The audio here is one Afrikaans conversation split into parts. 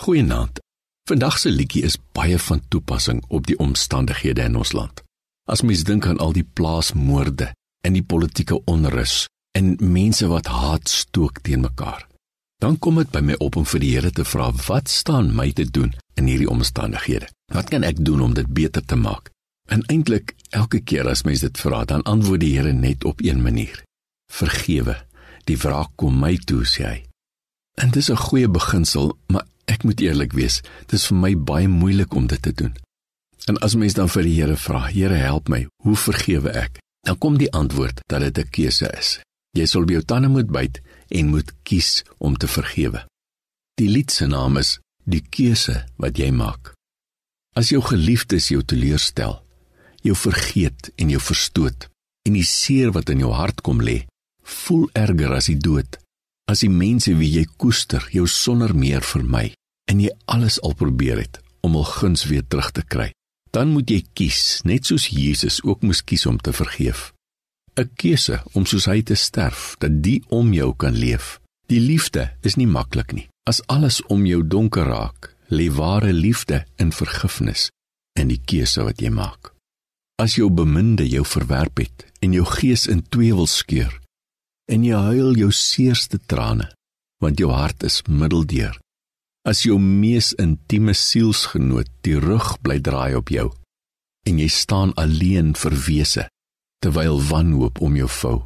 Goeienaand. Vandag se liedjie is baie van toepassing op die omstandighede in ons land. As mens dink aan al die plaasmoorde en die politieke onrus en mense wat haat stook teen mekaar, dan kom dit by my op om vir die Here te vra, wat staan my te doen in hierdie omstandighede? Wat kan ek doen om dit beter te maak? En eintlik elke keer as mens dit vra, dan antwoord die Here net op een manier: Vergewe. Die wraak kom my toe, sê hy. En dis 'n goeie beginsel, maar ek moet eerlik wees, dit is vir my baie moeilik om dit te doen. En as mens dan vir die Here vra, Here help my, hoe vergewe ek? Dan kom die antwoord dat dit 'n keuse is. Jy sal by jou tande moet byt en moet kies om te vergewe. Die lied se naam is Die keuse wat jy maak. As jou geliefdes jou teleurstel, jou vergeet en jou verstoot en die seer wat in jou hart kom lê, voel erger as die dood. As die mense wie jy koester jou sonder meer vermy en jy alles al probeer het om hul guns weer terug te kry, dan moet jy kies, net soos Jesus ook moes kies om te vergeef. 'n Keuse om soos hy te sterf dat die om jou kan leef. Die liefde is nie maklik nie. As alles om jou donker raak, lê ware liefde in vergifnis en die keuse wat jy maak. As jou beminde jou verwerp het en jou gees in twee wil skeur en jy huil jou seerste trane want jou hart is middeldeur as jou mees intieme sielsgenoot die rug bly draai op jou en jy staan alleen verwese terwyl wanhoop om jou vou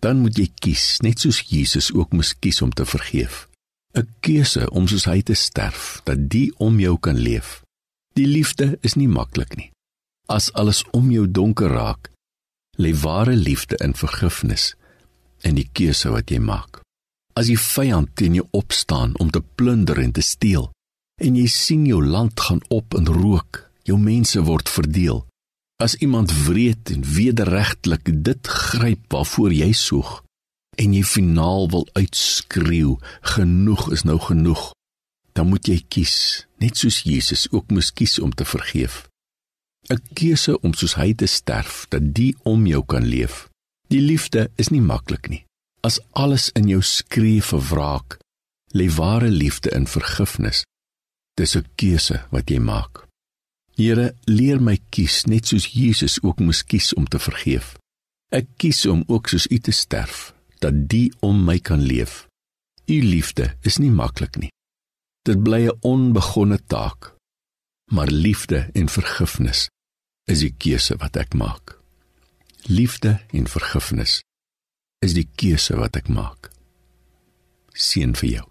dan moet jy kies net soos Jesus ook moes kies om te vergeef. 'n keuse om soos hy te sterf dat die om jou kan leef. Die liefde is nie maklik nie. As alles om jou donker raak, lê ware liefde in vergifnis en die keuse wat jy maak. As die vyand teen jou opstaan om te plunder en te steel en jy sien jou land gaan op in rook, jou mense word verdeel. As iemand wreed en wederregtelik dit gryp waarvoor jy soeg en jy finaal wil uitskreeu, genoeg is nou genoeg, dan moet jy kies, net soos Jesus ook moes kies om te vergeef. 'n keuse om soos hy te sterf dat die om jou kan leef. Die liefde is nie maklik nie. As alles in jou skree vir wraak, lê ware liefde in vergifnis. Dis 'n keuse wat jy maak. Here, leer my kies net soos Jesus ook moes kies om te vergeef. Ek kies om ook soos U te sterf dat die om my kan leef. U liefde is nie maklik nie. Dit bly 'n onbegonne taak. Maar liefde en vergifnis is die keuse wat ek maak. Liefde en vergifnis is die keuse wat ek maak. Seën vir jou.